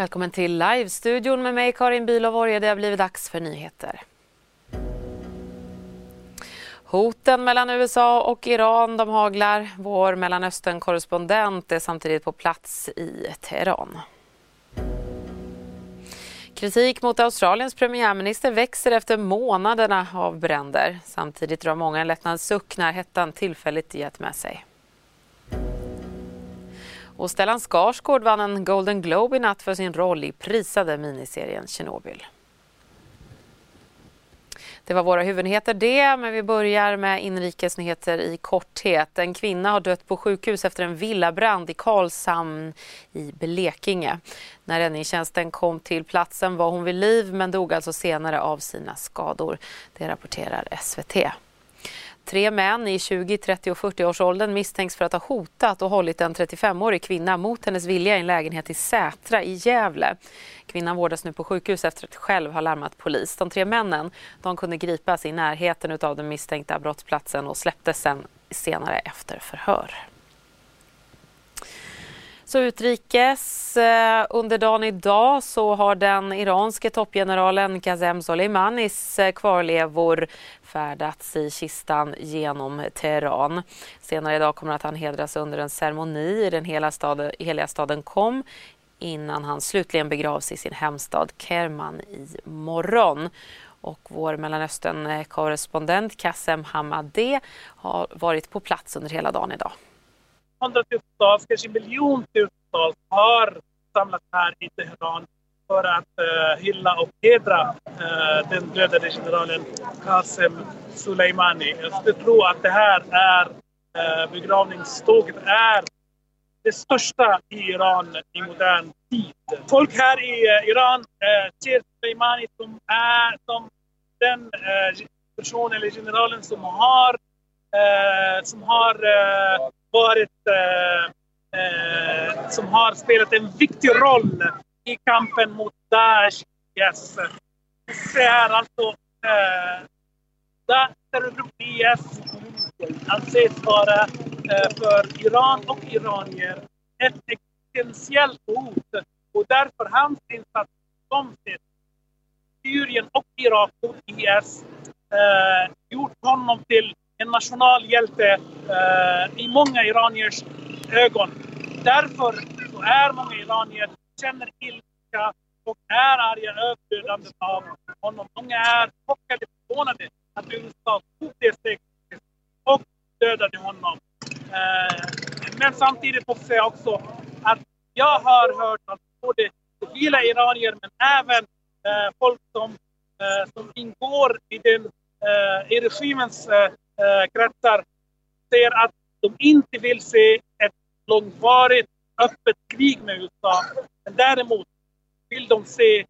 Välkommen till live-studion med mig Karin Bülow Det har blivit dags för nyheter. Hoten mellan USA och Iran de haglar. Vår Mellanöstern-korrespondent är samtidigt på plats i Teheran. Kritik mot Australiens premiärminister växer efter månaderna av bränder. Samtidigt drar många en lättnadens suck när hettan tillfälligt gett med sig. Och Stellan Skarsgård vann en Golden Globe i natt för sin roll i prisade miniserien Tjernobyl. Det var våra huvudnyheter det, men vi börjar med inrikesnyheter i korthet. En kvinna har dött på sjukhus efter en villabrand i Karlshamn i Blekinge. När räddningstjänsten kom till platsen var hon vid liv men dog alltså senare av sina skador. Det rapporterar SVT. Tre män i 20, 30 och 40-årsåldern misstänks för att ha hotat och hållit en 35-årig kvinna mot hennes vilja i en lägenhet i Sätra i Gävle. Kvinnan vårdas nu på sjukhus efter att själv ha larmat polis. De tre männen de kunde gripas i närheten av den misstänkta brottsplatsen och släpptes sen senare efter förhör. Så utrikes. Eh, under dagen idag så har den iranske toppgeneralen Kazem Soleimanis eh, kvarlevor färdats i kistan genom Teheran. Senare idag kommer att han hedras under en ceremoni i den heliga staden, heliga staden Qom innan han slutligen begravs i sin hemstad Kerman i morgon. Och vår Mellanöstern-korrespondent Kassem Hamadeh har varit på plats under hela dagen idag hundratusentals, kanske miljontusentals har samlats här i Teheran för att uh, hylla och hedra uh, den dödade generalen Qasem Soleimani. Jag skulle tro att det här är uh, begravningståget är det största i Iran i modern tid. Folk här i uh, Iran uh, ser Soleimani som, är, som den uh, personen eller generalen som har, som har varit, eh, eh, som har spelat en viktig roll i kampen mot Daesh. Yes. Det är alltså eh, terrorgruppen IS anses vara eh, för Iran och iranier ett existentiellt hot och därför hans insats som Syrien och Irak mot IS eh, gjort honom till en nationalhjälte eh, i många iraniers ögon. Därför så är många iranier känner ilska och är arga över dödandet av honom. Många är chockade och förvånade att USA tog det steget och dödade honom. Eh, men samtidigt måste jag också att jag har hört att både civila iranier men även eh, folk som, eh, som ingår i, den, eh, i regimens eh, Eh, kretsar säger att de inte vill se ett långvarigt öppet krig med USA. Men däremot vill de se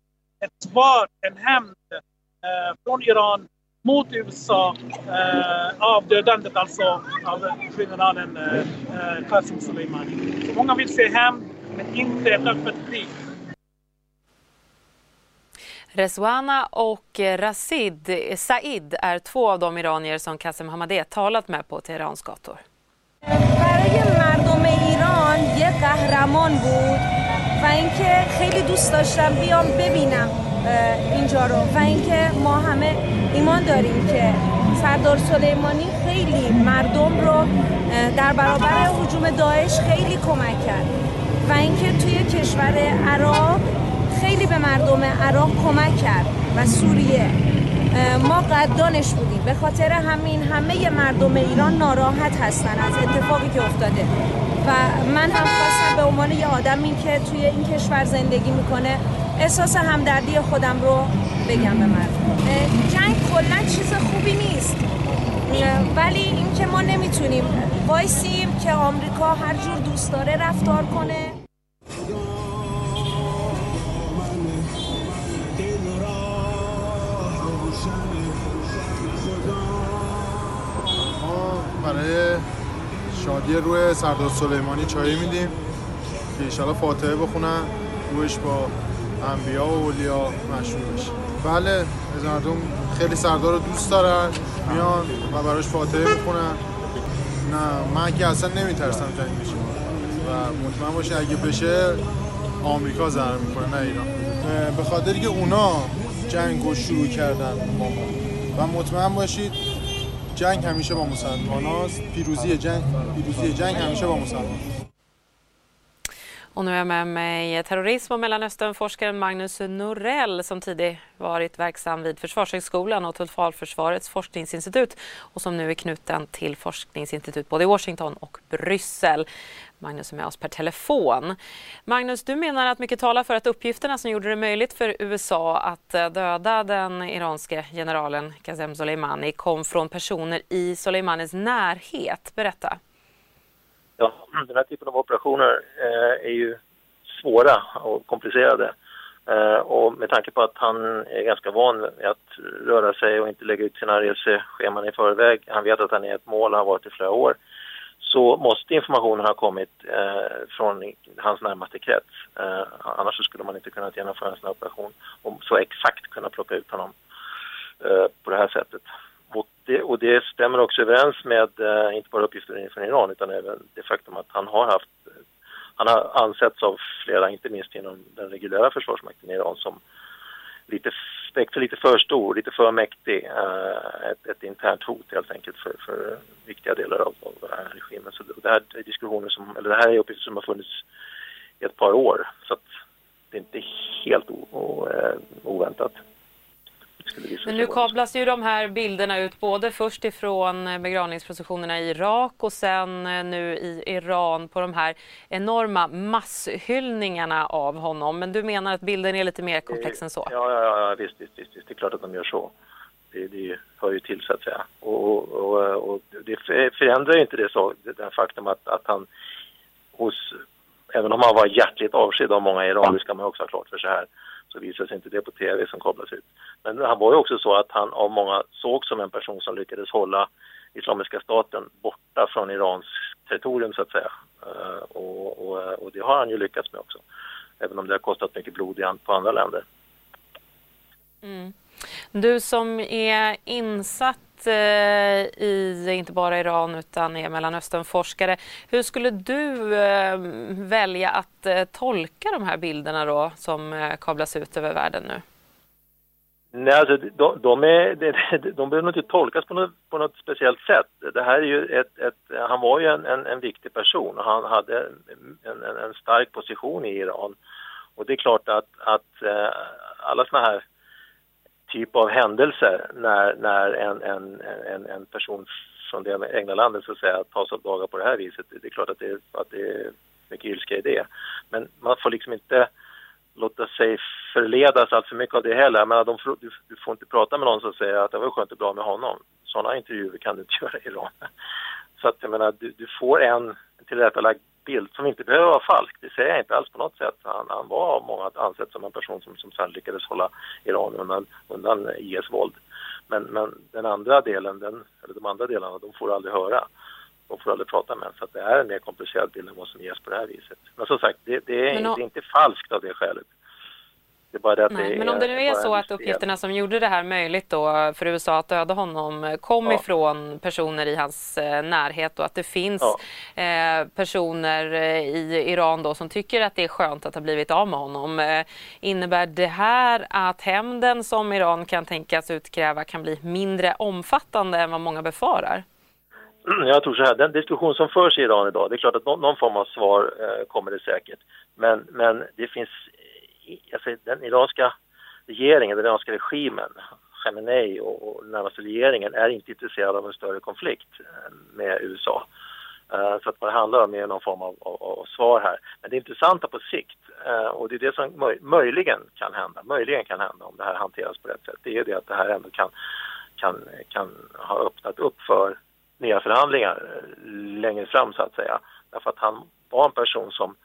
ett svar, en hämnd eh, från Iran mot USA eh, av dödandet alltså av generalen eh, eh Qasem Soleimani. Så många vill se hämnd, men inte ett öppet krig. Rezwana och Rasid Said är två av de iranier som Qasem Hamadeh talat med på Teherans gator. برای مردم ایران یه قهرمان بود و اینکه خیلی دوست داشتم بیام ببینم اینجا رو و اینکه ما همه ایمان داریم که سردار سلیمانی خیلی مردم رو در برابر حجوم داعش خیلی کمک کرد و اینکه توی کشور عراق خیلی به مردم عراق کمک کرد و سوریه ما قدانش بودیم. به خاطر همین همه مردم ایران ناراحت هستن از اتفاقی که افتاده. و من هم خواستم به عنوان یه آدمی که توی این کشور زندگی می‌کنه احساس همدردی خودم رو بگم به مردم. جنگ کلا چیز خوبی نیست. ولی اینکه ما نمی‌تونیم وایسیم که آمریکا هر جور دوست داره رفتار کنه. شادی روی سردار سلیمانی چایی میدیم که ایشالا فاتحه بخونن روش با انبیا و اولیا مشهور بشه. بله از مردم خیلی سردار رو دوست دارن میان و براش فاتحه می‌خونن. نه من که اصلا نمیترسم جنگ بشه. و مطمئن باشه اگه بشه آمریکا ضرر می‌کنه نه ایران. به خاطر که اونا جنگ رو شروع کردن با ما. و مطمئن باشید جنگ همیشه با مسلمان هاست پیروزی جنگ پیروزی جنگ همیشه با مسلمان Och nu är jag med mig terrorism och Mellanösternforskaren Magnus Norell som tidigt varit verksam vid Försvarshögskolan och Totalförsvarets forskningsinstitut och som nu är knuten till forskningsinstitut både i Washington och Bryssel. Magnus är med oss per telefon. Magnus, du menar att mycket talar för att uppgifterna som gjorde det möjligt för USA att eh, döda den iranske generalen Qasem Soleimani kom från personer i Soleimanis närhet. Berätta. Ja, den här typen av operationer eh, är ju svåra och komplicerade. Eh, och med tanke på att han är ganska van vid att röra sig och inte lägga ut sina resescheman i förväg, han vet att han är ett mål, han har varit i flera år, så måste informationen ha kommit eh, från hans närmaste krets. Eh, annars så skulle man inte kunna genomföra en sån här operation och så exakt kunna plocka ut honom eh, på det här sättet. Och det, och det stämmer också överens med eh, inte bara uppgifter från Iran utan även det faktum att han har haft han har ansetts av flera, inte minst inom den reguljära försvarsmakten i Iran som lite, för, lite för stor, lite för mäktig. Eh, ett, ett internt hot helt enkelt för, för viktiga delar av, av den här regimen. Så det här är diskussioner som, eller det här är uppgifter som har funnits i ett par år. Så att det är inte helt o, o, eh, oväntat. Men nu kablas ju de här bilderna ut både först ifrån eh, begravningsprocessionerna i Irak och sen eh, nu i Iran på de här enorma masshyllningarna av honom. Men du menar att bilden är lite mer komplex än så? Ja, ja, ja visst, visst, visst, visst. Det är klart att de gör så. Det, det hör ju till så att säga. Och, och, och det förändrar ju inte det, så, det faktum att, att han hos, även om han var hjärtligt avskydd av många iranier ska man också ha klart för sig här, så visades inte det på tv som kablas ut. Men han var ju också så att han av många såg som en person som lyckades hålla Islamiska staten borta från Irans territorium så att säga. Eh, och, och, eh, och, det har han ju lyckats med också. Även om det har kostat mycket blod i på andra länder. Mm. Du som är insatt Eh, i inte bara Iran utan är Mellanösternforskare. Hur skulle du eh, välja att eh, tolka de här bilderna då som kablas ut över världen nu? Nej, alltså, de, de, är, de, de behöver inte tolkas på något, på något speciellt sätt. Det här är ju ett, ett han var ju en, en, en, viktig person och han hade en, en, en, stark position i Iran. Och det är klart att, att alla såna här typ av händelser när, när en, en, en, en person från det egna landet så att säga tas av dagar på det här viset. Det är klart att det, att det är mycket ilska i det. Men man får liksom inte låta sig förledas allt för mycket av det heller. Men de, du, du, får inte prata med någon som säger att det var skönt och bra med honom. Sådana intervjuer kan du inte göra i Iran. Så att jag menar, du, du får en tillrättalagd bild som inte behöver vara falsk. Det säger jag inte alls på något sätt. Han, han var av många ansett som en person som, som sen lyckades hålla Iran undan, undan IS våld. Men, men den andra delen, den, eller de andra delarna, de får du aldrig höra. De får aldrig prata med Så det är en mer komplicerad bild än vad som ges på det här viset. Men som sagt, det, det, är, det är inte falskt av det skälet. Det är bara det att Nej, det men om det nu är så att uppgifterna som gjorde det här möjligt då för USA att döda honom kom ja. ifrån personer i hans eh, närhet och att det finns ja. eh, personer eh, i Iran då som tycker att det är skönt att ha blivit av med honom. Eh, innebär det här att hämnden som Iran kan tänkas utkräva kan bli mindre omfattande än vad många befarar? Jag tror så här, den diskussion som förs i Iran idag, det är klart att någon, någon form av svar eh, kommer det säkert. Men, men det finns alltså, den iranska regeringen, den iranska regimen, Khamenei och, och närmaste regeringen är inte intresserad av en större konflikt eh, med USA. Uh, så att vad det handlar om är någon form av, av, av, svar här. Men det intressanta på sikt, uh, och det är det som möj möjligen kan hända, möjligen kan hända om det här hanteras på rätt sätt, det är det att det här ändå kan, kan, kan ha öppnat upp för nya förhandlingar längre fram så att säga. Därför att han var en person som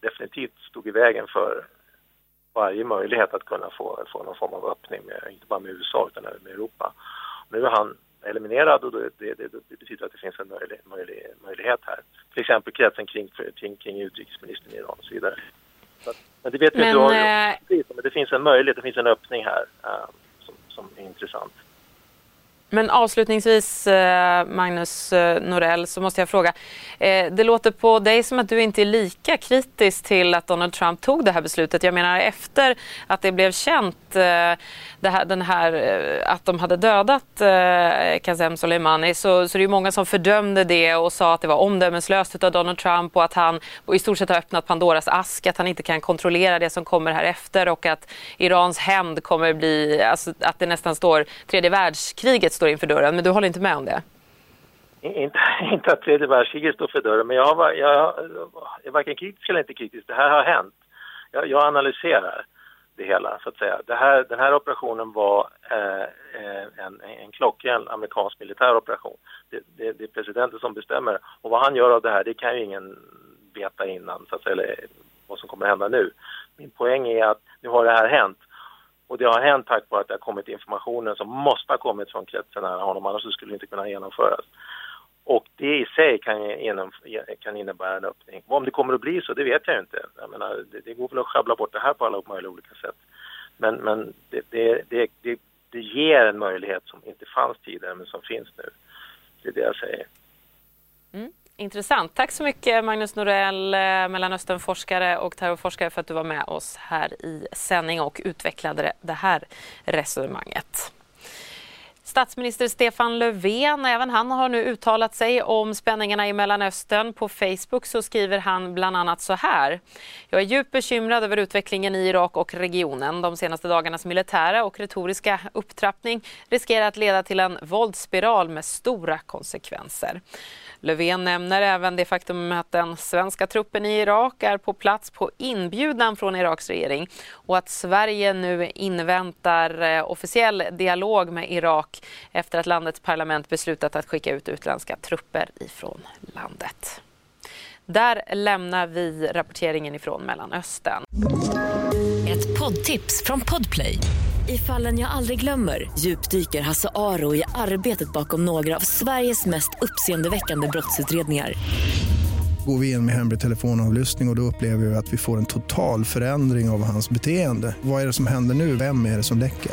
definitivt stod i vägen för varje möjlighet att kunna få, få någon form av öppning, med, inte bara med USA utan även med Europa. Nu är han eliminerad och det, det, det, det betyder att det finns en möjlig, möjlig, möjlighet här. Till exempel kretsen kring, kring, kring utrikesministern i Iran och så vidare. Så, men det vet vi inte, äh... men det finns en möjlighet, det finns en öppning här äh, som, som är intressant. Men avslutningsvis, eh, Magnus eh, Norell, så måste jag fråga. Eh, det låter på dig som att du inte är lika kritisk till att Donald Trump tog det här beslutet. Jag menar efter att det blev känt det här, den här, att de hade dödat Qasem Soleimani så, så det är många som fördömde det och sa att det var omdömeslöst av Donald Trump och att han i stort sett har öppnat Pandoras ask, att han inte kan kontrollera det som kommer här efter och att Irans hämnd kommer bli, alltså, att det nästan står tredje världskriget står inför dörren, men du håller inte med om det? Inte, inte att tredje världskriget står för dörren, men jag, var, jag, jag är varken kritisk eller inte kritisk. Det här har hänt. Jag, jag analyserar det hela, så att säga. Det här, den här operationen var eh, eh, en, en klockren amerikansk militär operation. Det, det, det, är presidenten som bestämmer. Och vad han gör av det här, det kan ju ingen veta innan, så att säga, eller vad som kommer att hända nu. Min poäng är att nu har det här hänt och det har hänt tack vare att det har kommit informationen som måste ha kommit från kretsen nära honom, annars skulle det inte kunna genomföras. Och det i sig kan, genom, kan innebära en öppning. Och om det kommer att bli så, det vet jag inte. Jag menar, det, det går väl att sjabbla bort det här på alla möjliga olika sätt. Men, men det, det, det, det, ger en möjlighet som inte fanns tidigare, men som finns nu. Det är det jag säger. Mm. Intressant. Tack så mycket Magnus Norell, eh, Mellanösternforskare och terrorforskare för att du var med oss här i sändning och utvecklade det här resonemanget. Statsminister Stefan Löfven, även han har nu uttalat sig om spänningarna i Mellanöstern. På Facebook så skriver han bland annat så här. Jag är djupt bekymrad över utvecklingen i Irak och regionen. De senaste dagarnas militära och retoriska upptrappning riskerar att leda till en våldsspiral med stora konsekvenser. Löfven nämner även det faktum att den svenska truppen i Irak är på plats på inbjudan från Iraks regering och att Sverige nu inväntar eh, officiell dialog med Irak efter att landets parlament beslutat att skicka ut utländska trupper ifrån landet. Där lämnar vi rapporteringen ifrån Mellanöstern. Ett poddtips från Podplay. I fallen jag aldrig glömmer djupdyker Hasse Aro i arbetet bakom några av Sveriges mest uppseendeväckande brottsutredningar. Går vi in med hemlig telefonavlyssning och, och då upplever vi att vi får en total förändring av hans beteende. Vad är det som händer nu? Vem är det som läcker?